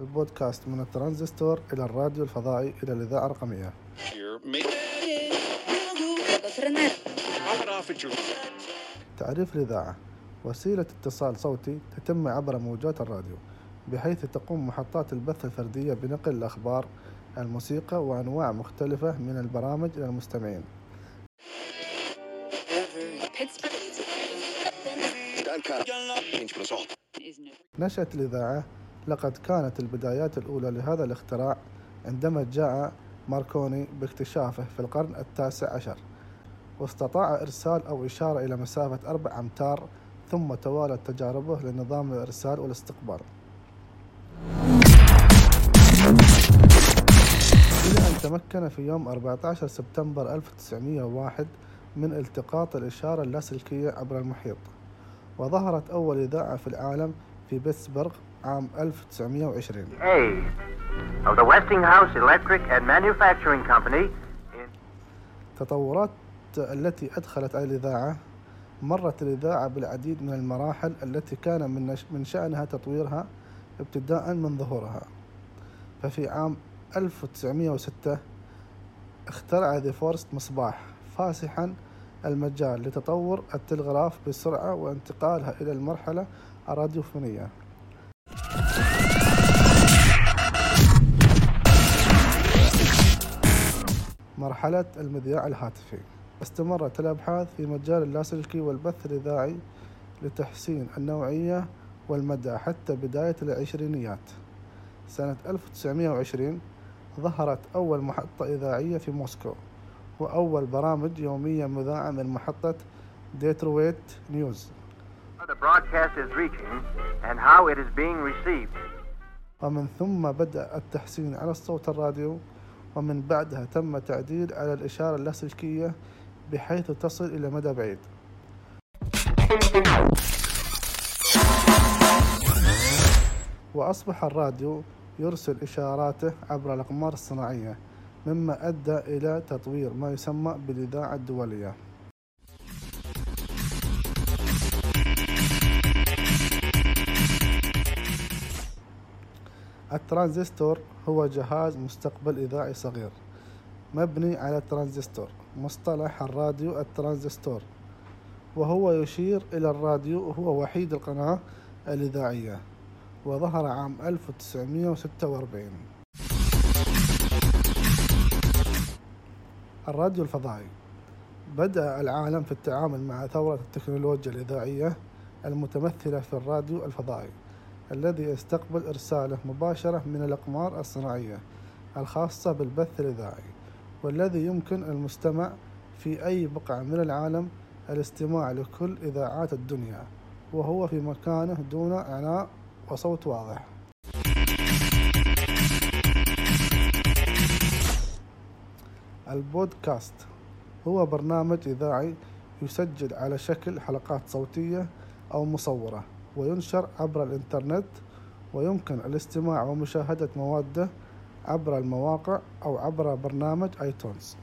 البودكاست من الترانزستور إلى الراديو الفضائي إلى الإذاعة الرقمية. تعريف الإذاعة. وسيلة اتصال صوتي تتم عبر موجات الراديو بحيث تقوم محطات البث الفردية بنقل الأخبار الموسيقى وأنواع مختلفة من البرامج إلى المستمعين. نشأت الإذاعة لقد كانت البدايات الأولى لهذا الاختراع عندما جاء ماركوني باكتشافه في القرن التاسع عشر. واستطاع إرسال أو إشارة إلى مسافة أربع أمتار ثم توالت تجاربه لنظام الإرسال والاستقبال. إلى أن تمكن في يوم 14 سبتمبر 1901 من التقاط الإشارة اللاسلكية عبر المحيط وظهرت أول إذاعة في العالم في بيتسبرغ عام 1920 A of the Westinghouse Electric and Manufacturing Company in التطورات التي أدخلت على الإذاعة مرت الإذاعة بالعديد من المراحل التي كان من من شأنها تطويرها ابتداء من ظهورها. ففي عام 1906 اخترع ذي فورست مصباح فاسحا المجال لتطور التلغراف بسرعة وانتقالها إلى المرحلة الراديوفونية. مرحلة المذياع الهاتفي. استمرت الأبحاث في مجال اللاسلكي والبث الإذاعي لتحسين النوعية والمدى حتى بداية العشرينيات. سنة 1920 ظهرت أول محطة إذاعية في موسكو وأول برامج يومية مذاعة من محطة ديترويت نيوز. ومن ثم بدأ التحسين على الصوت الراديو ومن بعدها تم تعديل على الإشارة اللاسلكية بحيث تصل إلى مدى بعيد. وأصبح الراديو يرسل إشاراته عبر الأقمار الصناعية مما أدى إلى تطوير ما يسمى بالإذاعة الدولية. الترانزستور هو جهاز مستقبل إذاعي صغير مبني على الترانزستور مصطلح الراديو الترانزستور وهو يشير إلى الراديو وهو وحيد القناة الإذاعية وظهر عام 1946 الراديو الفضائي. بدأ العالم في التعامل مع ثورة التكنولوجيا الإذاعية المتمثلة في الراديو الفضائي. الذي يستقبل إرساله مباشرة من الأقمار الصناعية الخاصة بالبث الإذاعي والذي يمكن المستمع في أي بقعة من العالم الاستماع لكل إذاعات الدنيا وهو في مكانه دون عناء وصوت واضح. البودكاست هو برنامج إذاعي يسجل على شكل حلقات صوتية أو مصورة. وينشر عبر الإنترنت ويمكن الاستماع ومشاهدة مواده عبر المواقع أو عبر برنامج آيتونز.